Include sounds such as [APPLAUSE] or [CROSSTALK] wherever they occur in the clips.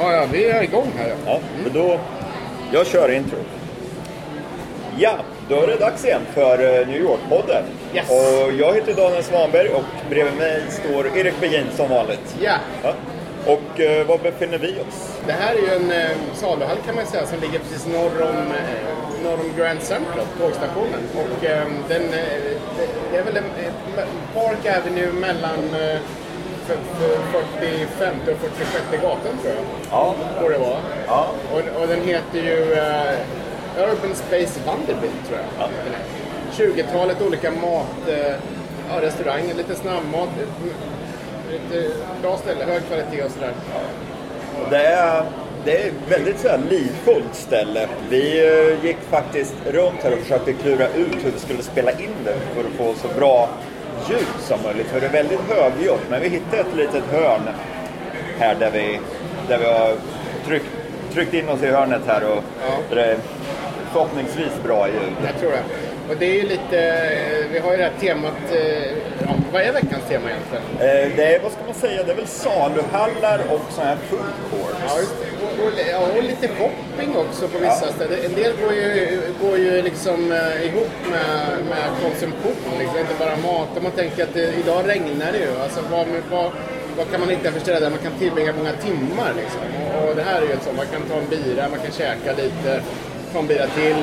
Ja, ja, vi är igång här. Ja. Ja, men då... Jag kör intro. Ja, då är det dags igen för eh, New York-podden. Yes. Och jag heter Daniel Svanberg och bredvid mig står Erik Begin som vanligt. ja. Ja. Och eh, var befinner vi oss? Det här är ju en eh, saluhall kan man säga som ligger precis norr om, eh, norr om Grand Central, tågstationen. Och eh, den, eh, det, är väl en, eh, Park Avenue mellan eh, f- f- 45 och 46 gatan tror jag. Ja. Det vara. Ja. Och, och den heter ju eh, Urban Space Vanderbilt tror jag. Ja. Den är. 20-talet olika mat, eh, ja, restauranger, lite snabbmat. Eh, Lite bra ställe, hög kvalitet och sådär. Det är, det är ett väldigt så här livfullt ställe. Vi eh, gick faktiskt runt här och försökte klura ut hur vi skulle spela in det för att få så bra ljud som möjligt. För det är väldigt högljutt, men vi hittade ett litet hörn här där vi, där vi har tryckt, tryckt in oss i hörnet här och Ja. där det är förhoppningsvis bra ljud. Jag tror det. Och det är ju lite, eh, vi har ju det här temat, eh, ja, vad är veckans tema egentligen? Eh, Det är, vad ska man säga, det är väl saluhallar och sådana här food Ja, courts. det. och, och, ja, och lite shopping också på vissa Ja. ställen. En del går ju, går ju liksom eh, ihop med, med konsumtion, liksom. inte bara mat. Om man tänker att det, idag regnar det ju. Alltså, vad, vad, vad kan man hitta för ställen där man kan tillbringa många timmar? Liksom? Och, och det här är ju ett sånt, man kan ta en bira, man kan käka lite, ta en bira till,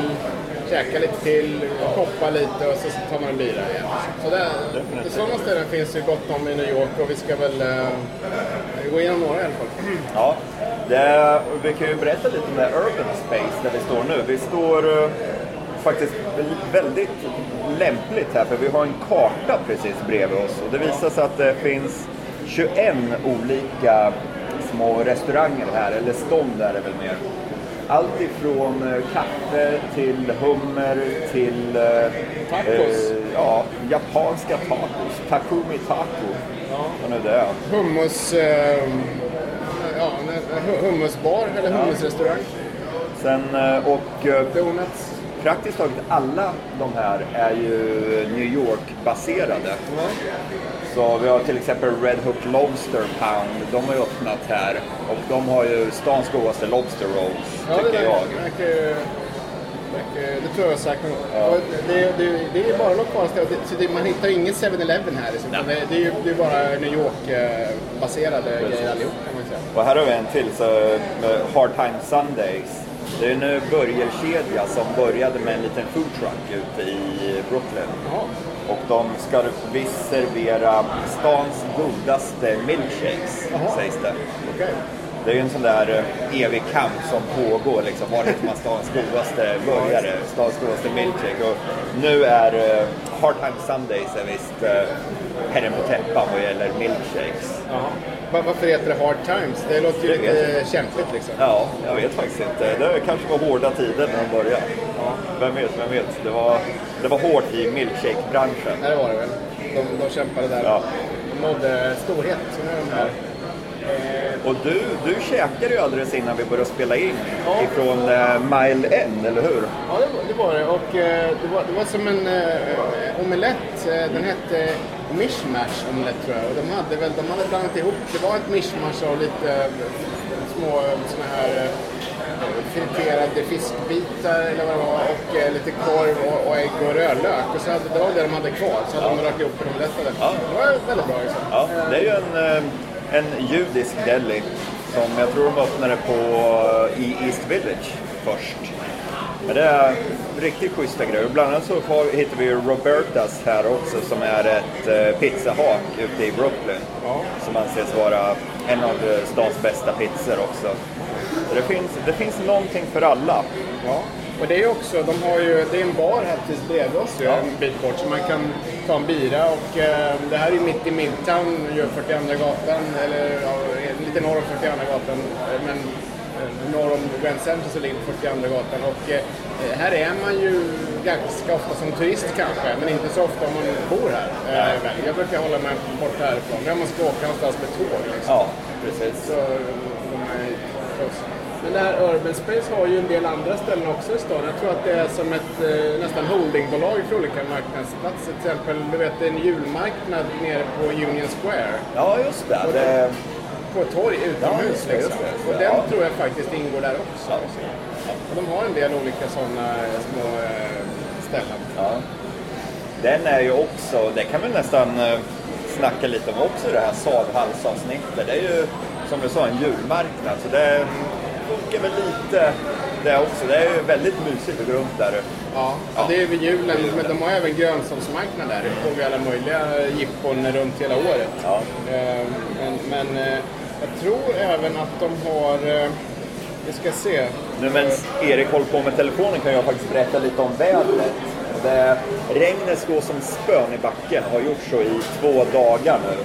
käka lite till, shoppa lite och så tar man en bira igen. Så det, Definitivt. sådana ställen finns ju gott om i New York och vi ska väl eh, gå igenom några i alla fall. Ja, det, vi kan ju berätta lite om det Urban Space där vi står nu. Vi står eh, faktiskt väldigt lämpligt här för vi har en karta precis bredvid oss och det visar sig att det finns 21 olika små restauranger här, eller stånd är det väl mer. Allt ifrån eh, kaffe till hummer till eh, Tacos. eh, ja, japanska tacos. Takumi taco. Vad nu det är. Hummus... Eh, ja, hummusbar eller hummusrestaurang. Sen, eh, och Donuts. praktiskt taget alla de här är ju New York-baserade. Så vi har till exempel Red Hook Lobster Pound, de har ju öppnat här och de har ju stans godaste Lobster Rolls, Ja, det, tycker där, jag. verkar ju- verkar- det tror jag säkert. Och Det, det, det är bara. Det- det- Man hittar ingen 7-Eleven här. Liksom. Det, det, är ju det är bara New York-baserade grejer allihop kan man säga. Och här har vi en till, så, Hard Time Sundays. Det är en burgerkedja som började med en liten food truck ute i Brooklyn. Jaha. Och de ska visst servera stans godaste milkshakes, Jaha. sägs det. Okej. Det är ju en sån där eh, evig kamp som pågår liksom. Var hittar man stans godaste burgare, stans godaste milkshake? Och nu är uh, Hard Time Sundays är visst uh, herren på täppan vad gäller milkshakes. Jaha. Va- Varför heter det Hard Times? Det låter ju Det lite kämpigt liksom. Ja, jag vet faktiskt inte. Det kanske var hårda tider när de började. Vem vet, vem vet. Det var, det var hårt i milkshake-branschen. Nej, det var det väl. De, de kämpade där. Ja. De nådde storhet. Så nu är de här. Eh, Och du, du käkade ju alldeles innan vi började spela in Ja. ifrån eh, Mile N, eller hur? Ja, det var det. Var det. Och, eh, det, var, det var som en eh, omelett. Eh, den hette mishmash omelett tror jag. Och de hade väl de hade blandat ihop. Det var ett mishmash av lite eh, små såna här eh, friterade fiskbitar eller vad det var. Och eh, lite korv och, och ägg och rödlök. Och så hade, det var det de hade kvar. Så hade de rört ihop en omelett av det. Ja. Det var väldigt bra liksom. Ja, det är ju en, eh, en judisk deli som jag tror de öppnade på eh, i East Village först. Men det är riktigt schyssta grejer. Bland annat så hittar vi Robertas här också som är ett eh, pizzahak ute i Brooklyn. Ja. Som anses vara en av eh, stans bästa pizzor också. Så det finns, det finns någonting för alla. Ja, och det är också, de har ju, det är en bar här precis bredvid oss Ja. en bit bort, så man kan ta en bira och eh, det här är mitt i Midtown, ju 42 gatan, eller ja, lite norr om 42 gatan, eh, men norr om Grand Central så ligger 42 gatan och eh, här är man ju ganska ofta som turist kanske, men inte så ofta om man bor här. Eh, jag brukar hålla mig bort härifrån, men om man ska åka någonstans med tåg liksom. Ja, precis. Så close. Men det här Urban Space har ju en del andra ställen också i stan. Jag tror att det är som ett eh, nästan holdingbolag för olika marknadsplatser. Till exempel, du vet, en julmarknad nere på Union Square. Ja, just det. det På ett torg utomhus det, liksom. Och den Ja. tror jag faktiskt ingår där också. Och de har en del olika sådana små eh, ställen. Ja. Den är ju också, det kan vi nästan eh, snacka lite om också det här Sadhallsavsnittet. Det är ju som du sa en julmarknad så det funkar väl lite det också. Det är ju väldigt mysigt att gå runt där. Ja, ja. det är vid julen. Men de har även grönsaksmarknad där. Det pågår alla möjliga jippon runt hela året. Ja. Eh, Men, men eh, jag tror även att de har... eh, Vi ska se. Nu medan Erik håller på med telefonen kan jag faktiskt berätta lite om vädret. Det, regnet går som spön i backen och har gjort så i två dagar nu.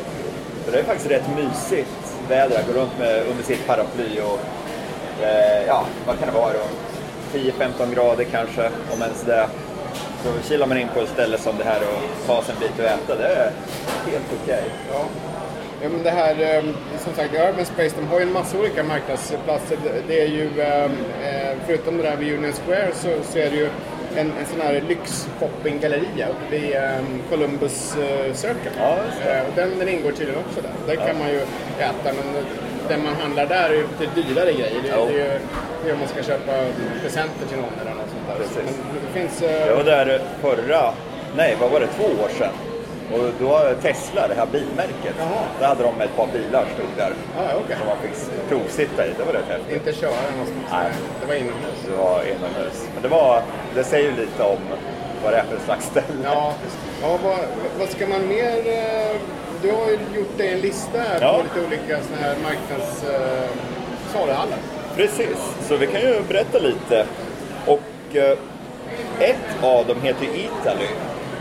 Så det är faktiskt rätt mysigt väder att gå runt med under sitt paraply och eh, ja, vad kan det vara då? 10-15 grader kanske, om ens det. Så kilar man in på ett ställe som det här och tar sig en bit och äta. Det är helt okej. Ja. Ja, men det här, eh, som sagt, Urban Space, de har ju en massa olika marknadsplatser. Det- är ju, eh, eh, förutom det där vid Union Square så, så är det ju en, en sån här lyxshoppinggalleria uppe vid eh, Columbus eh, Circle. Ja. Eh, och den, den ingår tydligen också där. Där kan man ju äta, men det man handlar där är ju lite dyrare grejer. Det, Jo. det är ju om man ska köpa presenter till någon eller något sånt där. Precis. Men det finns... Jag var där förra, nej vad var det, två år sedan. Och då var Tesla, det här bilmärket, Jaha. där hade de ett par bilar stod där. Ja, okej. Som man fick provsitta i. Det var rätt häftigt. Inte köra någonstans. Nej. Det var inomhus. Det var inomhus. Men det, var, det säger ju lite om vad det är för slags ställe. Ja, ja vad, vad ska man mer... eh, Du har ju gjort dig en lista här Ja. på lite olika såna här marknads... Saluhallar. Precis, så vi kan ju berätta lite. Och eh, ett av dem heter Italy.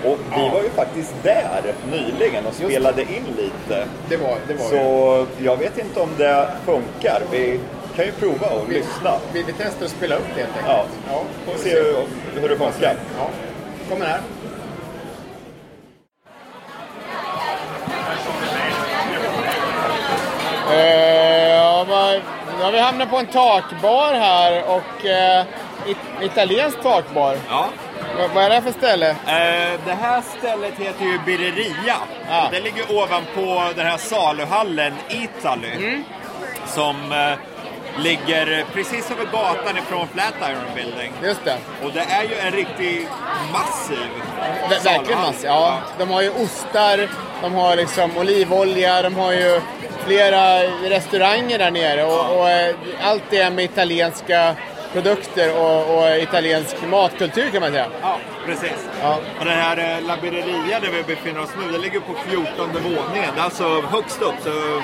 Och vi var ju faktiskt där nyligen och spelade in lite. Det var det. Var. Så jag vet inte om det funkar. Vi kan ju prova och lyssna. Vi, vi testar att spela upp det helt enkelt. Ja, ja får se hur, hur det funkar. Ja, kommer här. Eh, ja, vi hamnat på en takbar här och eh, it, italiensk takbar. Ja. Vad, vad är det för ställe? Eh, det här stället heter ju Birreria. Och Det ligger ovanpå den här saluhallen Italy. Som eh, ligger precis över gatan ifrån Flatiron Building. Just det. Och det är ju en riktig massiv Ver- Verkligen massor. Ja. De har ju ostar, de har liksom olivolja, de har ju flera restauranger där nere och, och eh, allt det med italienska produkter och, och italiensk matkultur kan man säga. Ja, precis. Ja. Och den här eh, La Birreria där vi befinner oss nu, det ligger på 14 våningen. Det är alltså högst upp. Så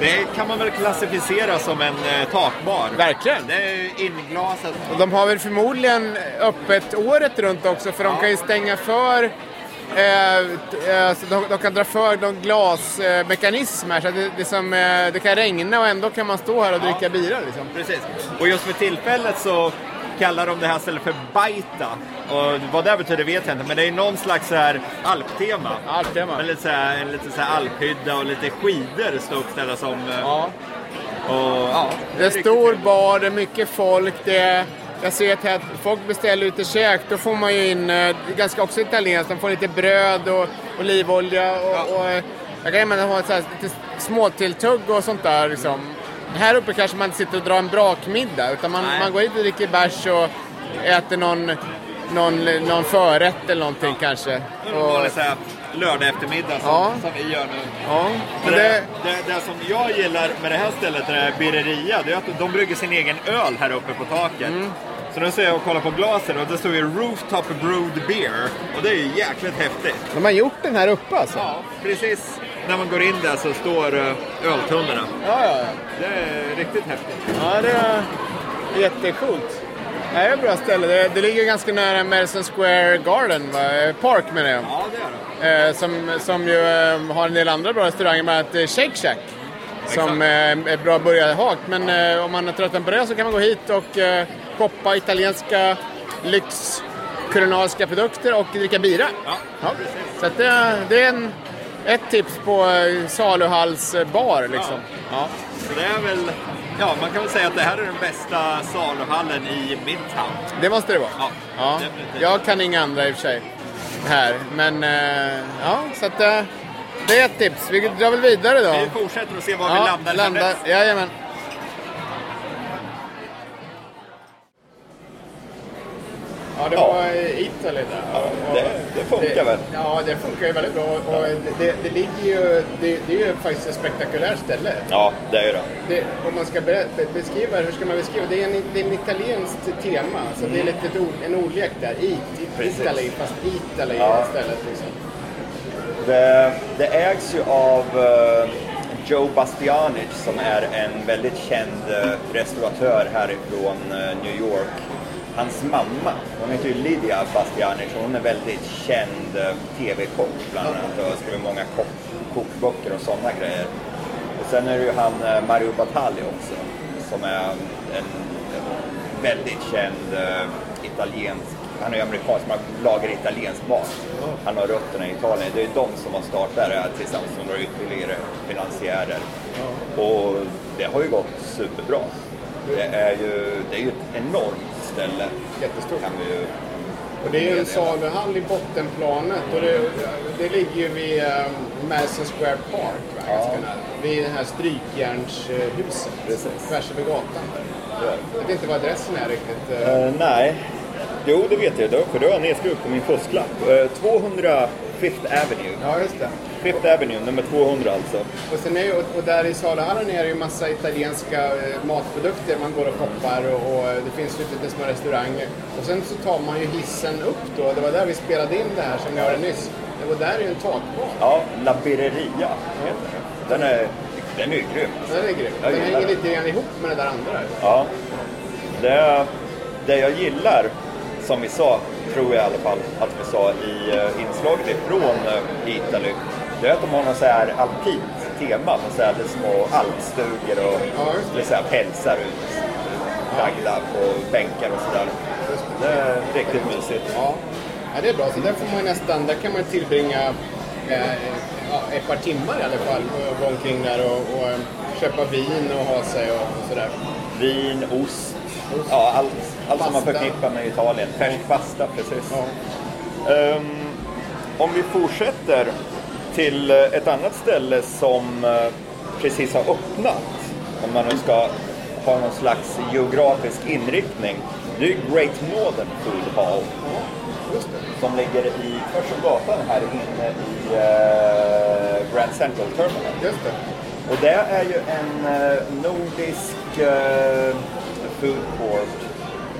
det kan man väl klassificera som en eh, takbar. Verkligen. Det är inglasat. Och de har väl förmodligen öppet året runt också för de Ja. kan ju stänga för Eh, eh, de, de kan dra för någon glasmekanism här så det, det, som, eh, det kan regna och ändå kan man stå här och dricka bira liksom. Precis. Och just för tillfället så kallar de det här stället för Baita. Och vad det betyder vet jag inte, men det är någon slags så här alptema. Alptema. Med lite så här, en lite så här alphydda och lite skidor står uppställda som... Ja. Och, ja, Det är riktigt stor bar, det är mycket folk. Det är, jag ser att här, folk beställer lite käk. Då får man ju in, eh, det är ganska också italienskt, de får lite bröd och olivolja. Och, Ja. och, eh, jag kan även ha så här, lite småtilltugg och sånt där. Liksom. Här uppe kanske man inte sitter och drar en brakmiddag. Utan man, Nej. man går hit och dricker bärs och äter någon, någon, någon förrätt eller någonting kanske. En Och, så här lördag eftermiddag som, Ja. som vi gör nu. ja. Det, det, det, det som jag gillar med det här stället, det här Birreria, det är att de brygger sin egen öl här uppe på taket. Mm. Så nu ser jag och kollar på glasen och det står ju Rooftop Brewed Beer. Och det är ju jäkligt häftigt. de har gjort den här uppe alltså? Ja, precis. När man går in där så står uh, öltunnorna. ja, ja. ja. Det är riktigt häftigt. Ja, det är jättecoolt. Det är ett bra ställe. Det, det ligger ganska nära Madison Square Garden, va? Park menar jag. Ja, det är det. Eh, som, som ju eh, har en del andra bra restauranger, bland annat eh, Shake Shack. Som är bra burgarhak. Men om man är tröttna på det så kan man gå hit och shoppa italienska lyx kulinariska produkter och dricka bira. Ja, precis. Så det, det är en, ett tips på saluhallsbar liksom. Ja. Så det är väl Ja, man kan väl säga att det här är den bästa saluhallen i Midtown. Det måste det vara. Ja, ja. Jag kan inga andra i och för sig här. Men eh, ja, så att eh, det är ett tips. Vi drar väl vidare då. Vi fortsätter och ser var ja, vi landar landar. Jajamän. Ja, det var Italy där. Ja, det, det funkar väl. Ja, det funkar ju väldigt bra. Och det, det, ligger ju, det, det är ju faktiskt ett spektakulärt ställe. Ja, det är det. Det, om man ska beskriva hur ska man beskriva det? är en, det är en italienskt tema. Så det är lite ett ord, en ordlek där. It. Italy, fast Italy Ja. istället. Liksom. Det, det ägs ju av eh, Joe Bastianic som är en väldigt känd uh, restauratör härifrån eh, New York. Hans mamma, hon heter ju Lydia Bastianic och hon är väldigt känd uh, TV-kock bland annat och har skrivit många kokböcker och sådana grejer. Och sen är det ju han eh, Mario Batali också som är en, en väldigt känd eh, italiensk, han är ju amerikansk, man lagar italiensk mat. Han har rötterna i Italien. Det är de som har startat det här tillsammans med några ytterligare finansiärer. Och det har ju gått superbra. Det är ju, det är ju ett enormt ställe. Jättestort. Kan ju, Och det är ju en saluhall i bottenplanet och det, det ligger ju vid um, Madison Square Park. Va? Ganska nära. Vid det här strykjärnshuset. Precis. Tvärs över gatan där. Jag vet inte vad adressen är riktigt. eh. Eh, nej. Jo, det vet jag. För det har jag nedskrivet på min påsklapp. Uh, 200 Fifth Avenue. Ja, just det. Fifth Avenue, nummer 200 alltså. Och, sen är ju, och där i saluhallen är det ju massa italienska eh, matprodukter man går och shoppar och, och det finns ju lite små restauranger. Och sen så tar man ju hissen upp då. Det var där vi spelade in det här som ni hörde nyss. Det var där är ju en takbar. Ja, La Birreria heter den. Den är, den är ju grym. Den är grym. Den hänger lite grann ihop med det där andra. Ja. Det, det jag gillar, som vi sa, tror jag i alla fall att vi sa i uh, inslaget ifrån uh, Italy, det är att de har något så här alpint tema med så här små alpstugor och Ja, så här pälsar ut, lagda på bänkar och sådär. Det är riktigt mysigt. Ja. ja, det är bra. Så där får man nästan, där kan man tillbringa eh, ja, ett par timmar i alla fall. Och gå omkring där och, och eh, köpa vin och ha sig och, och sådär. Vin, ost, ja, allt, allt som man förknippar med Italien. Färsk pasta, precis. Ehm, om vi fortsätter till eh, ett annat ställe som eh, precis har öppnat, om man nu ska ha någon slags geografisk inriktning. Det är Great Northern Food Hall som ligger i Första gatan här inne i eh, Grand Central Terminal. Just det. Och det är ju en nordisk food court.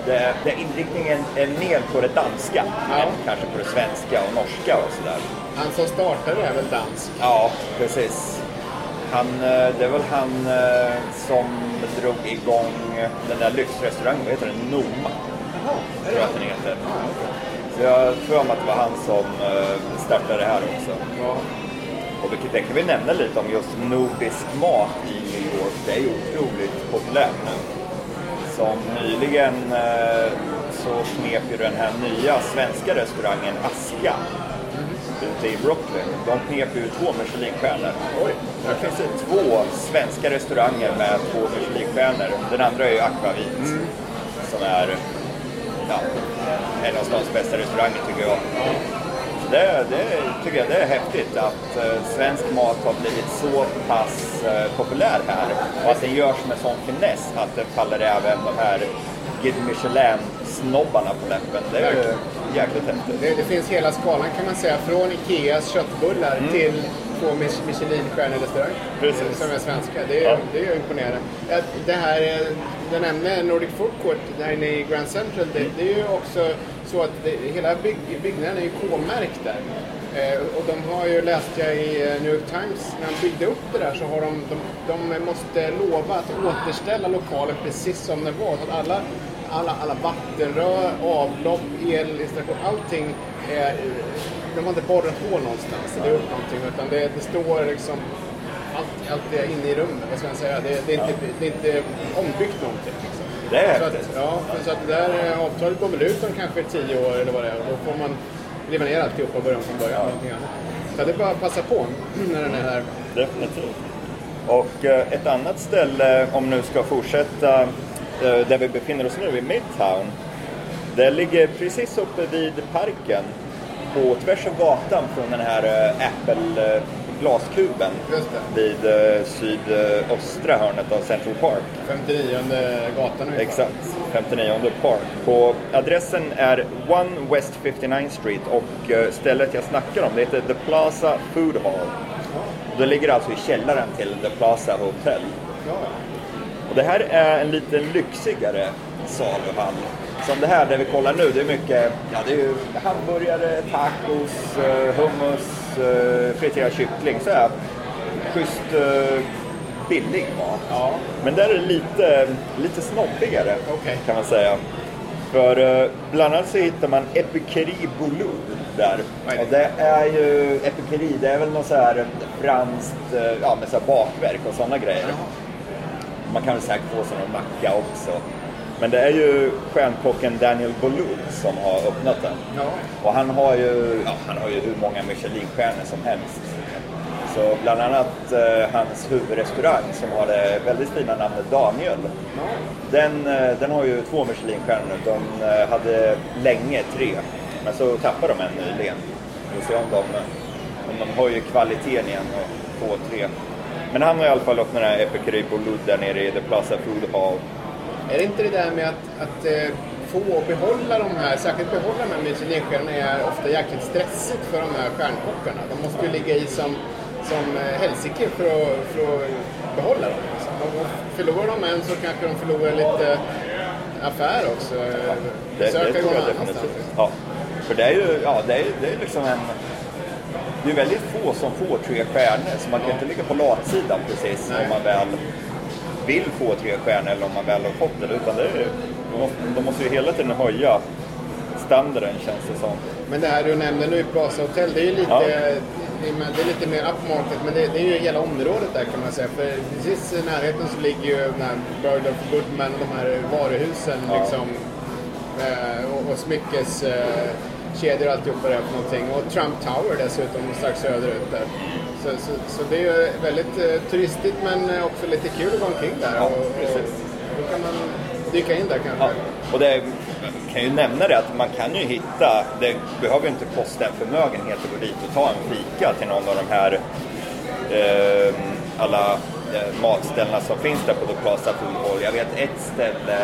Där, där inriktningen är mer på det danska Ja. än kanske på det svenska och norska och sådär. Han som startade är väl dansk? Ja, precis. Han, eh, det är väl han eh, som drog igång den där lyxrestaurangen, vad heter den? Noma, Jaha, tror jag att den heter. Så jag mig att det var han som eh, startade det här också. Ja. Och vilket det kan vi nämna lite om just nordisk mat i New York. Det är ju otroligt populärt nu. Som nyligen eh, så knep ju den här nya svenska restaurangen Aska ute i Brooklyn. De knep ju två Michelinstjärnor. Oj. Där finns det två svenska restauranger med två Michelinstjärnor. Den andra är ju Aquavit som är ja, en av stans bästa restauranger tycker jag. Det, det tycker jag det är häftigt att eh, svensk mat har blivit så pass eh, populär här och att den görs med sån finess att den faller även de här Guide Michelin-snobbarna på läppen. Det är ju jäkligt häftigt. Det, det finns hela skalan kan man säga. Från Ikeas köttbullar till två Mich- Michelin-stjärnerestauranger. Precis. Som är svenska. Det är, Ja. det är imponerande. Det här, eh, du nämnde Nordic Food Court där inne i Grand Central. Det, det är ju också så att det, hela bygg, byggnaden är ju K-märkt där. Eh, och de har ju, läste jag i eh, New York Times, när de byggde upp det där så har de, de, de måste lova att återställa lokalen precis som den var. Så att alla, alla, alla vattenrör, avlopp, elinstallation, allting är, de har inte borrat hål någonstans eller gjort någonting utan det, det står liksom allt, allt är inne i rummet, vad ska man säga. Det, det, är, inte, det är inte ombyggt någonting. Det är Så att, ja, så att det där eh, avtalet går väl ut om kanske tio år eller vad det är. Då får man riva ner alltihopa och börja om från början. annat. Så det är bara att passa på [CLEARS THROAT] när den är här. Definitivt. Och eh, ett annat ställe, om nu ska fortsätta eh, där vi befinner oss nu, i Midtown. Det ligger precis uppe vid parken, på tvärs över gatan från den här Apple glaskuben vid eh, sydöstra hörnet av Central Park. 59 gatan ungefär. Exakt, 59 Park. På, adressen är 1 West 59 Street och eh, stället jag snackar om det heter The Plaza Food Hall. Det ligger alltså i källaren till The Plaza Hotel. Och det här är en lite lyxigare saluhall. Som det här där vi kollar nu, det är mycket ja, det är ju hamburgare, tacos, eh, hummus, eh, friterad kyckling. Så här schysst eh, billig mat. Ja. Men där är det lite, lite snobbigare Okej. kan man säga. För bland annat så hittar man Epicuri Boulou där. Det? Och det är ju, Epicuri det är väl något så här franskt, ja med så bakverk och sådana grejer. Man kan väl säkert få någon macka också. Men det är ju stjärnkocken Daniel Boulou som har öppnat den. Ja. Och han har ju, ja, han har ju hur många Michelinstjärnor som helst. Så bland annat eh, hans huvudrestaurang som har det väldigt fina namnet Daniel. Den, eh, den har ju två Michelinstjärnor. De eh, hade länge tre. Men så tappade de en nyligen. Vi får se om de, om de höjer kvaliteten igen och får tre. Men han har i alla fall öppnat den här Epicuri Boulou där nere i The Plaza Food Hall. Är det inte det där med att, att eh, få och behålla de här, särskilt behålla de här Michelinstjärnorna är ofta jäkligt stressigt för de här stjärnkockarna. De måste ju ligga i som, som eh, helsike för att, för att behålla dem. Liksom. Förlorar de en så kanske de förlorar lite affär också. Det, det Söker tror någon jag definitivt. Ja. För det är ju, ja, det är, det är liksom en... Det är väldigt få som får tre stjärnor, så man kan inte ligga på latsidan precis Nej. om man väl vill få tre stjärnor eller om man väl har fått det. Utan det är, de, måste, de måste ju hela tiden höja standarden känns det som. Men det här du nämnde nu i Plaza Hotel, det är ju lite, Ja. det är, lite mer upmarket, men det, det är ju hela området där kan man säga. För precis i närheten så ligger ju den här Bergdorf Goodman och de här varuhusen Ja. liksom. Eh, och, och smyckeskedjor och alltihopa det för någonting. Och Trump Tower dessutom strax söderut där. Så, så, så det är ju väldigt eh, turistigt men eh, också lite kul att gå omkring där. Ja, och, och, då kan man dyka in där kanske. Ja. Och det jag kan ju nämna det att man kan ju hitta, det behöver ju inte kosta en förmögenhet att gå dit och ta en fika till någon av de här eh, alla eh, matställena som finns där på The Plaza Food Hall. Jag vet ett ställe,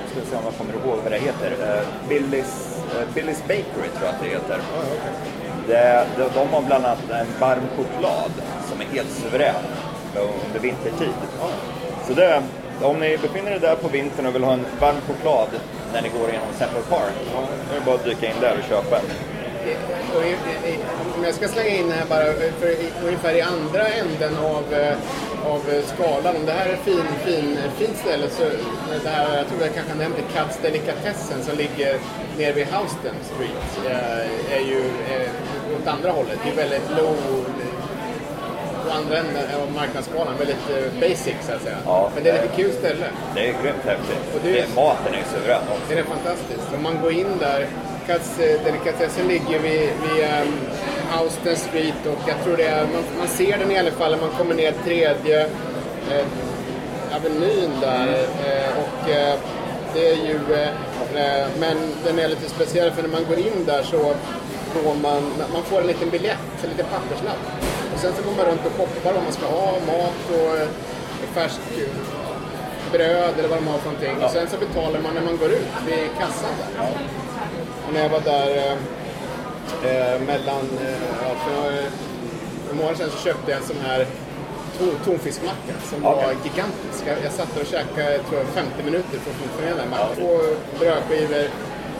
jag ska se om jag kommer ihåg vad det heter, eh, Billys, eh, Billys Bakery tror jag att det heter. Ja, okej. Det, de, de har bland annat en varm choklad som är helt suverän under vintertid. Så det, om ni befinner er där på vintern och vill ha en varm choklad när ni går genom Central Park, då är det bara att dyka in där och köpa en. Om jag ska slänga in här bara, för ungefär i andra änden av, eh, av skalan, om det här är fin, fin, fint ställe så, det här, jag tror jag kanske nämnde Katz Delikatessen som ligger nere vid Houston Street, eh, är ju eh, åt andra hållet. Det är väldigt low, på andra änden av marknadsskalan, väldigt eh, basic så att säga. Ja, Men det är ett lite kul ställe. Det är grymt häftigt. Och det är- Det, maten är suverän också. Det är fantastiskt. Om man går in där, eh, Delikatessen ligger vid, vid um, Houston Street och jag tror det är, man, man ser den i alla fall när man kommer ner tredje eh, avenyn där. Eh, och eh, det är ju, eh, eh, men den är lite speciell för när man går in där så får man, man får en liten biljett, en liten papperslapp. Och sen så går man runt och shoppar vad man ska ha, mat och eh, färsk bröd eller vad de har för någonting. Och sen så betalar man när man går ut vid kassan där. Och när jag var där eh, eh, mellan, eh, för några, månader sedan så köpte jag en sån här to- tonfiskmacka som var gigantisk. Jag, jag satt och käkade tror jag, 50 minuter för att få den mackan. Två brödskivor,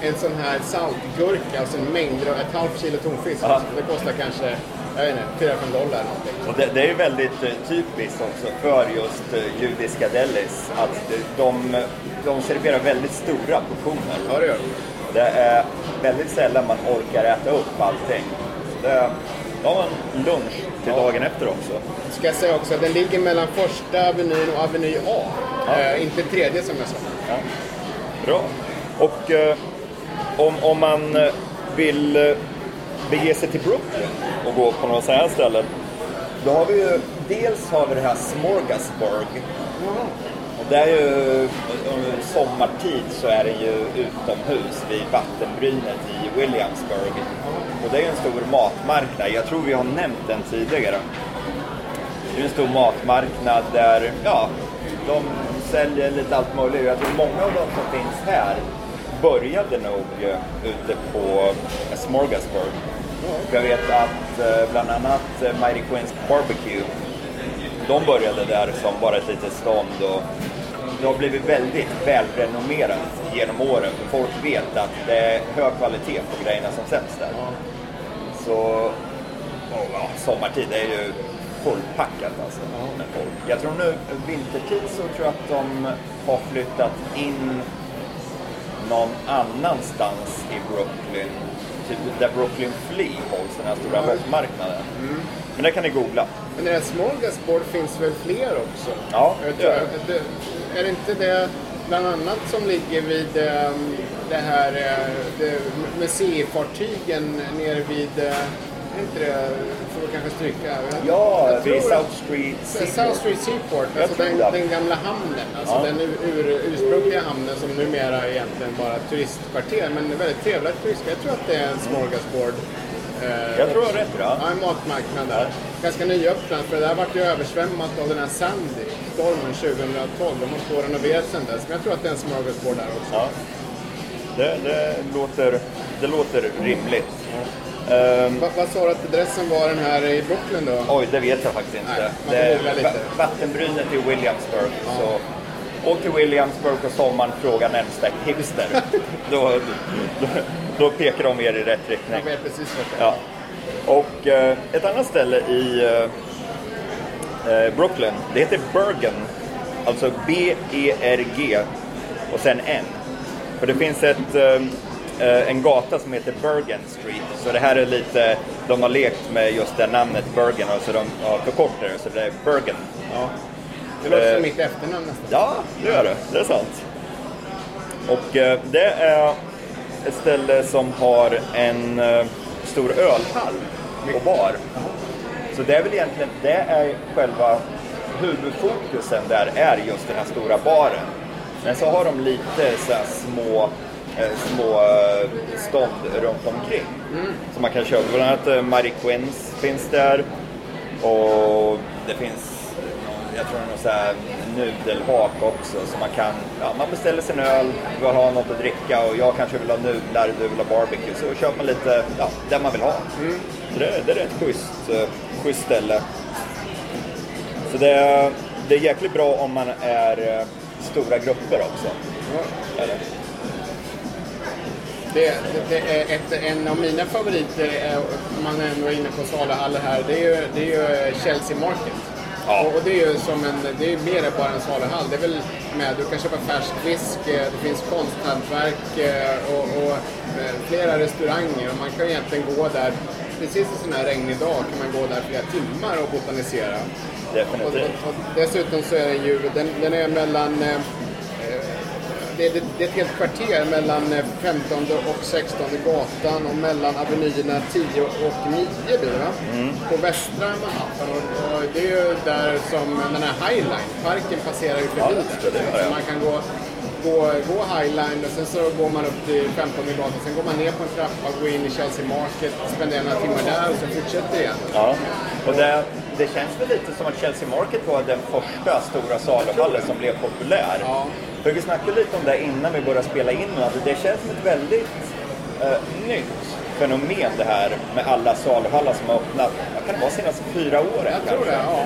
en sån här saltgurka sen mängder av, ett halvt kilo tonfisk. Ja. Det kostar kanske, jag vet inte, 4-5 dollar någonting. Och det, det är väldigt eh, typiskt också för just eh, judiska delis att de, de serverar väldigt stora portioner. Ja, det gör det. Det är väldigt sällan man orkar äta upp allting. Det, då har man lunch till dagen efter också. Ska jag säga också att den ligger mellan första avenyn och aveny A. Ja. Eh, inte tredje som jag sa. Ja. Bra. Och eh, om, om man eh, vill eh, bege sig till Brooklyn och gå på några sådana här ställen. Då har vi ju, dels har vi det här Smorgasburg. Och det är ju, under sommartid så är det ju utomhus vid vattenbrynet i Williamsburg. Och det är ju en stor matmarknad. Jag tror vi har nämnt den tidigare. Det är en stor matmarknad där, ja, de säljer lite allt möjligt. Jag tror många av de som finns här började nog eh, ute på eh, Smorgasburg. För jag vet att eh, bland annat Mighty Queens Barbecue, de började där som bara ett litet stånd och det har blivit väldigt välrenommerat genom åren. För folk vet att det är hög kvalitet på grejerna som säljs där. Så ja, sommartid är ju fullpackat alltså med folk. Jag tror nu vintertid så tror jag att de har flyttat in någon annanstans i Brooklyn. Typ där Brooklyn Flea hålls, den här stora världsmarknaden. Men det kan ni googla. Men det där Smorgasbord finns väl fler också? Ja, det gör det, är det inte det bland annat som ligger vid eh, det här eh, det, museifartygen nere vid, eh, inte det, får vi kanske stryka? Ja, jag vid South Street South Seaport. Street Seaport, alltså den, den gamla hamnen. Alltså Ja. den ur, ur, ursprungliga hamnen som numera är egentligen bara turistkvarter. Men en väldigt trevliga turistkvarter. Jag tror att det är en smorgasbord. Eh, Jag tror du har rätt det. Ja, en matmarknad där. Ganska nyöppnad, för det där vart ju översvämmat av den här Sandy, stormen 2012. De har på renoverat sedan dess. Men jag tror att det är en smorgasbord där också. Ja. Det, det, låter, det låter rimligt. Ehm, Va, vad sa du att adressen var den här i Brooklyn då? oj, det vet jag faktiskt inte. Nej, det lite. va- vattenbrynet i Williamsburg. Så, åk till Williamsburg på sommaren, fråga närmsta hipster. [LAUGHS] då, då, då pekar de er i rätt riktning. Jag vet precis vad det är. Ja. Och eh, ett annat ställe i eh, eh, Brooklyn, det heter Bergen. Alltså B-E-R-G och sen N. För det finns ett, eh, en gata som heter Bergen Street. Så det här är lite, de har lekt med just det namnet Bergen och så de har förkortat det så det är Bergen. Ja. Det låter Eh, som mitt efternamn nästan. Ja, det gör det. Det är sant. Och eh, det är ett ställe som har en eh, stor ölhall och bar. Så det är väl egentligen, det är själva huvudfokusen där är just den här stora baren. Men så har de lite så här små, eh, små eh, stånd runt omkring. Som man kan köpa. Bland annat eh, Marie Quinns finns där. Och det finns jag tror någon så här nudelhak också. Så man kan, ja, man beställer sin öl, vill ha något att dricka och jag kanske vill ha nudlar, du vill ha barbecue. Så köper man lite, ja, det man vill ha. Så det, det är ett schysst, eh, schysst ställe. Så det, är- det är jäkligt bra om man är eh, stora grupper också. Ja. Eller? Det, det, det ett, en av mina favoriter, är, om man ändå är inne på saluhallar här, det är ju, det är ju Chelsea Market. Ja. Och, och det är ju som en, det är mer än bara en saluhall. Det är väl med, du kan köpa färsk fisk, eh, det finns konsthantverk eh, och, och eh, flera restauranger. Och man kan egentligen gå där, precis en sån här regnig dag kan man gå där flera timmar och botanisera. Och, Definitivt. och, och dessutom så är den ju, den, den är mellan eh, det, det, det är ett helt kvarter mellan eh, 15 och 16 gatan och mellan avenyerna 10 och 9 blir det va? På västra Manhattan. Och, och det är ju där som den här Highline, parken passerar ju förbi Ja, där. man kan gå, gå, gå Highline och sen så går man upp till 15 gatan. Sen går man ner på en trappa, går in i Chelsea Market, spenderar några timmar där och sen fortsätter igen. Ja, och det, det känns väl lite som att Chelsea Market var den första stora saluhallen som blev populär. Ja. För vi snackade lite om det innan vi började spela in, att det känns som ett väldigt eh, nytt fenomen det här med alla saluhallar som har öppnat, vad kan det vara, senaste fyra åren Jag tror det, ja.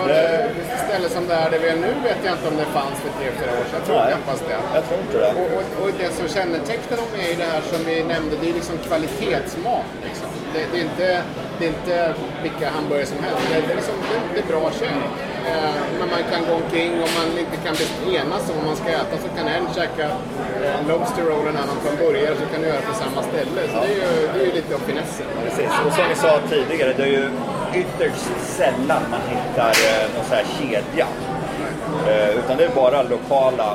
Och Det- det ställe som det är där vi är nu vet jag inte om det fanns för tre, fyra år sedan. Jag tror Nej. knappast det. Jag tror inte det. Och, och, och det som kännetecknar dem är ju det här som vi nämnde, det är liksom kvalitetsmat. Liksom. Det, det, är inte, det är inte vilka hamburgare som helst. Det, är, liksom, det, är bra kött. Eh, men man kan gå omkring och man inte kan enas om vad man ska äta så kan en käka eh, en Lobster roll och en annan ta en burgare så kan du göra på samma ställe. Så det är ju, det är ju lite av finessen. Precis, och som vi sa tidigare, det är ju ytterst sällan man hittar eh, någon sån här kedja. Eh, utan det är bara lokala,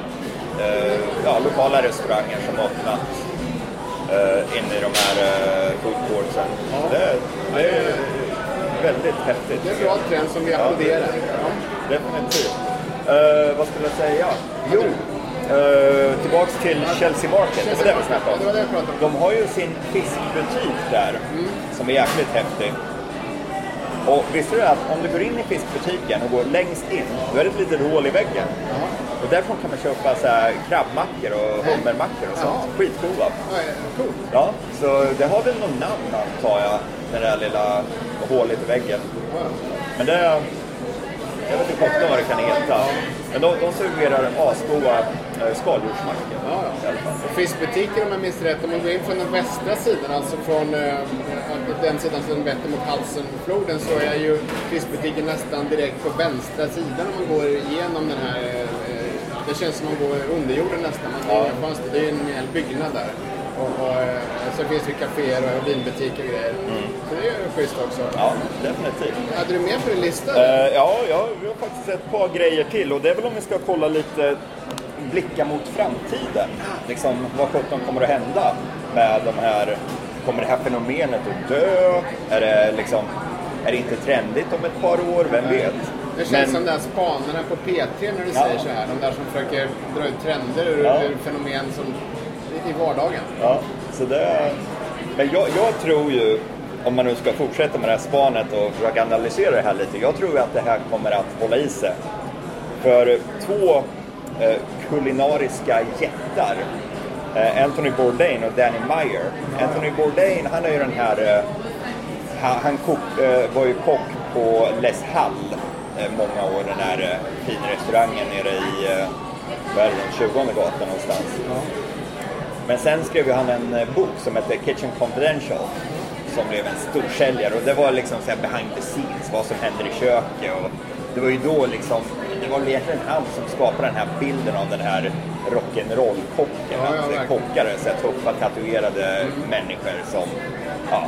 eh, ja, lokala restauranger som har öppnat eh, in i de här eh, food courtsen. Ja. Det, det är väldigt häftigt. Det är en bra trend som vi applåderar. Ja. Definitivt. Eh, vad skulle jag säga? Jo, eh, tillbaks till Chelsea Market. Det var det vi snackade om. De har ju sin fiskbutik där, som är jäkligt häftig. Och visste du att om du går in i fiskbutiken och går längst in, då är det ett litet hål i väggen. Och därifrån kan man köpa så här krabbmackor och hummermackor och sånt. Ja. Skitcoola. Ja, så det har väl någon namn antar jag, det där lilla hålet i väggen. Men det... Jag vet inte sjutton vad det kan heta. Men de, de serverar asgoda eh, skaldjursmackor. Ja, ja. Och fiskbutiker om jag minns rätt, om man går in från den västra sidan, alltså från eh, den sidan som vetter mot Halsenfloden, så är ju fiskbutiken nästan direkt på vänstra sidan om man går igenom den här det känns som man går under jorden nästan. Man Ja. ja. fönster. Det är en hel byggnad där. Och, och, eh, så finns det kaféer och vinbutiker och grejer. Så det är ju schysst också. Mm. Ja, definitivt. Hade du mer på din lista? Eh, ja, ja, vi har faktiskt ett par grejer till och det är väl om vi ska kolla lite, blicka mot framtiden. Liksom, vad sjutton kommer att hända med de här, kommer det här fenomenet att dö? Är det liksom, är det inte trendigt om ett par år? Vem vet? Det känns Men- som de där spanarna på P3 när du Ja. säger så här. De där som försöker dra ut trender ur, Ja. ur fenomen som, i, vardagen. Ja, så det... Men jag, jag tror ju, om man nu ska fortsätta med det här spanet och försöka analysera det här lite, jag tror ju att det här kommer att hålla i sig. För två eh, kulinariska jättar, eh, Anthony Bourdain och Danny Meyer. Anthony Bourdain, han är ju den här, eh, han, han kok, eh, var ju kock på Les Halles många år, den här eh, finrestaurangen nere i, eh, vad är det, den 20 gatan någonstans. Men sen skrev han en eh, bok som hette Kitchen Confidential som blev en storsäljare och det var liksom så här behind the scenes, vad som händer i köket och det var ju då liksom, det var egentligen han som skapade den här bilden av den här rock'n'roll-kocken. Ja, ja, verkligen. kockar så här tuffa tatuerade människor som, ja,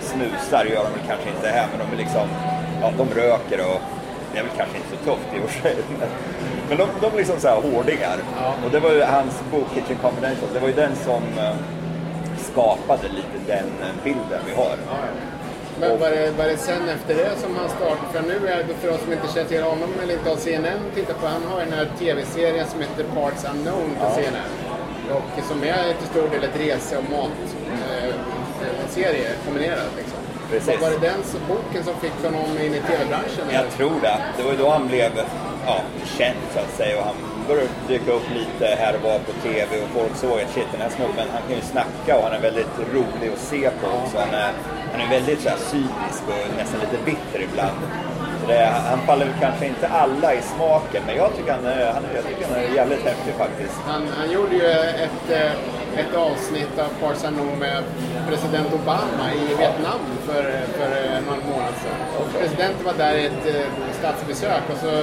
snusar gör de väl kanske inte här men de är liksom, ja, de röker och det är väl kanske inte så tufft i och för sig. Men, de, de är liksom så här hårdingar. Ja. Och det var ju hans bok Kitchen Confidential, det var ju den som eh, skapade lite den eh, bilden vi har. Ja, ja. Men var det, var det sen efter det som han startade? För nu är det för oss som inte känner till honom eller inte har CNN tittat på. Han har den här tv-serien som heter Parts Unknown på Ja. CNN. Och som är till stor del ett rese och matserie eh, kombinerat. Liksom. Precis. Var det den boken som fick honom in i tv-branschen? Jag tror det. Det var då han blev ja, känd så att säga och han började dyka upp lite här och var på TV och folk såg att shit den här snubben han kan ju snacka och han är väldigt rolig att se på också. Han är, han är väldigt så här, cynisk och nästan lite bitter ibland. Det, han faller kanske inte alla i smaken men jag tycker han han jag tycker han är jävligt häftig faktiskt. Han, han gjorde ju ett, eh, ett avsnitt av Unknown med president Obama i Vietnam för, för eh, någon månad sedan. Presidenten var där i ett eh, statsbesök och så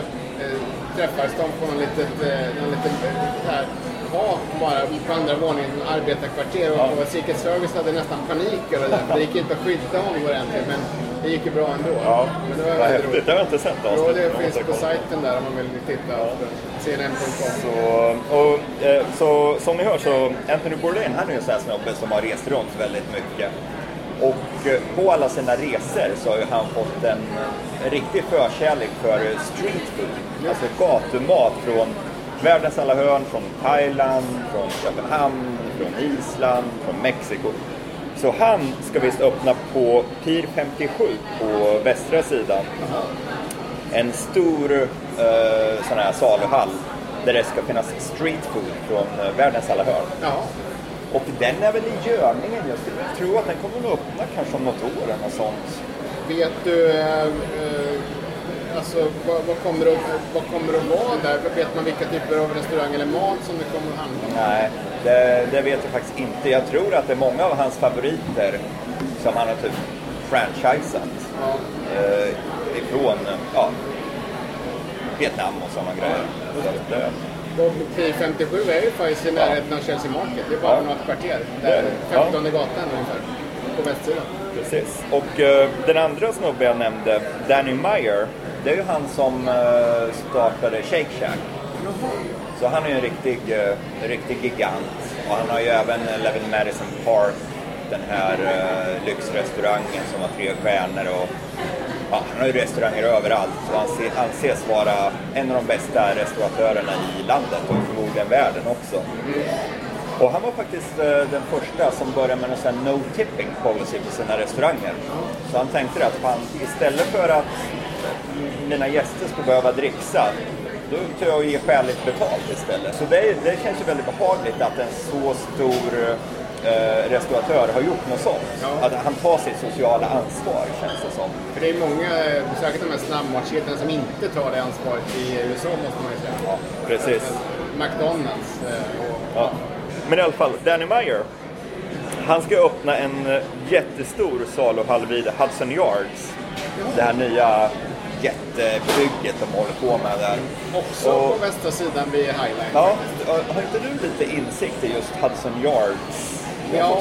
träffades de på någon litet, någon liten eh, här, tak bara på andra våningen, en arbetarkvarter och, och Secret Service hade nästan panik över det. Det gick inte att skydda honom ordentligt men det gick ju bra ändå. Men det var vad häftigt. Det har jag inte sett Jo, avsnittet. det finns på sajten där om man vill titta. CNN.com. Så, och, eh, så som ni hör så Anthony Bourdain han är ju en sån här snubbe som har rest runt väldigt mycket. Och eh, på alla sina resor så har ju han fått en, en riktig förkärlek för street food. Alltså gatumat från världens alla hörn, från Thailand, från Köpenhamn, från Island, från Mexiko. Så han ska visst öppna på Pier 57 på västra sidan en stor eh, sån här saluhall där det ska finnas street food från eh, världens alla hörn. Ja. Och den är väl i görningen. Jag skulle tro att den kommer att öppna kanske om något år eller något sånt. Vet du, eh, eh, alltså vad, vad, kommer det, att- vad kommer det att vara där? Vet man vilka typer av restaurang eller mat som det kommer att handla om? Nej, det, det vet jag faktiskt inte. Jag tror att det är många av hans favoriter som han har typ franchisat Ja. eh, ifrån ja, Vietnam och sådana grejer. Så att, eh, Och Pi 57 är ju faktiskt i närheten av Chelsea Market. Det är bara Ja. något kvarter. Det är Där det. 15 gatan ungefär. På västsidan. Precis. Och eh, den andra snubben jag nämnde, Danny Meyer, det är ju han som eh, startade Shake Shack. Så han är ju en riktig, eh, riktig gigant. Och han har ju även eh, Levin Madison Park, den här eh, lyxrestaurangen som har tre stjärnor. Och Ja, han har ju restauranger överallt och han anses vara en av de bästa restauratörerna i landet och förmodligen världen också. Och han var faktiskt eh, den första som började med en sån här no tipping policy på sina restauranger. Så han tänkte att fan, istället för att mina gäster skulle behöva dricksa, då tar jag ger skäligt betalt istället. Så det, det känns ju väldigt behagligt att en så stor eh, restauratör har gjort något sånt. Ja. Att han tar sitt sociala ansvar, känns det som. För det är många, särskilt de här snabbmatskedjorna, som inte tar det ansvaret i USA måste man ju säga. Ja, precis. McDonalds. eh, Och, Ja. Men i alla fall, Danny Meyer. Han ska öppna en eh, jättestor saluhall vid Hudson Yards. Det här nya jättebygget de håller på med där. också Och- på västra sidan vid Highline. Ja, har inte du lite insikt i just Hudson Yards? Ja,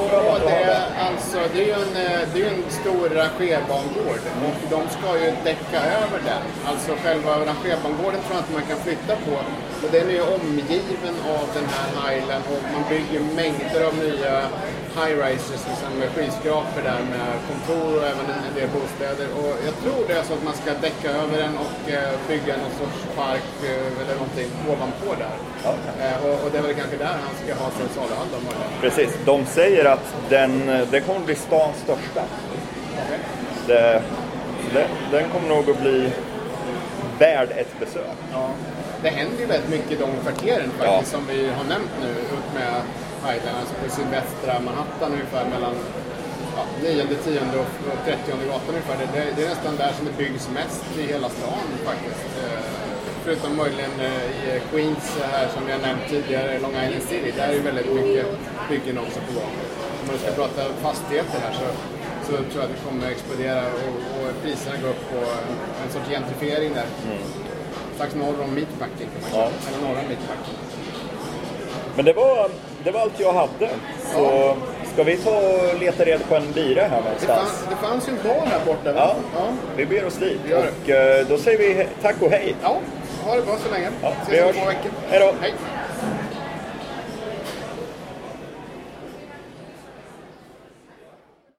det är, alltså, det är ju en, eh, det är en stor rangerbangård och de ska ju täcka över den. Alltså själva rangerbangården tror jag inte man kan flytta på. Och den är ju omgiven av den här highland och man bygger mängder av nya high-rises, liksom med skyskrapor där med kontor och även en del bostäder. Och jag tror det är så att man ska däcka över den och eh, bygga någon sorts park eh, eller någonting ovanpå där. Ja. Eh, och, och det är väl kanske där han ska ha sin saluhall möjligen. Precis, de säger att den, den kommer bli stans största. Det, det, den kommer nog att bli värd ett besök. Ja. Det händer ju väldigt mycket i de kvarteren faktiskt Ja. som vi har nämnt nu ut med Highland, alltså på sydvästra Manhattan ungefär mellan ja, 9, 10 och och 30 gatan ungefär. Det, det, det är nästan där som det byggs mest i hela stan faktiskt. Eh, Förutom möjligen eh, i Queens här som jag nämnt tidigare, Long Island City. Där är ju väldigt mycket byggen också på gång. Om man ska prata fastigheter här så, så tror jag att det kommer explodera och, och priserna går upp på en, sorts gentrifiering där. Strax norr om Meatpacking kan man säga. Mm. Ja. Eller norra Meatpacking. Men det var, det var allt jag hade. Så ska vi ta och leta reda på en bira här Det, någonstans? fanns, det fanns ju en bar här borta. Ja, ja. vi ber oss dit. Det. Och eh, då säger vi tack och hej. Ja, ha det bra så länge. Ja, Ses vi om hörs. två veckor. Hej då. Hej.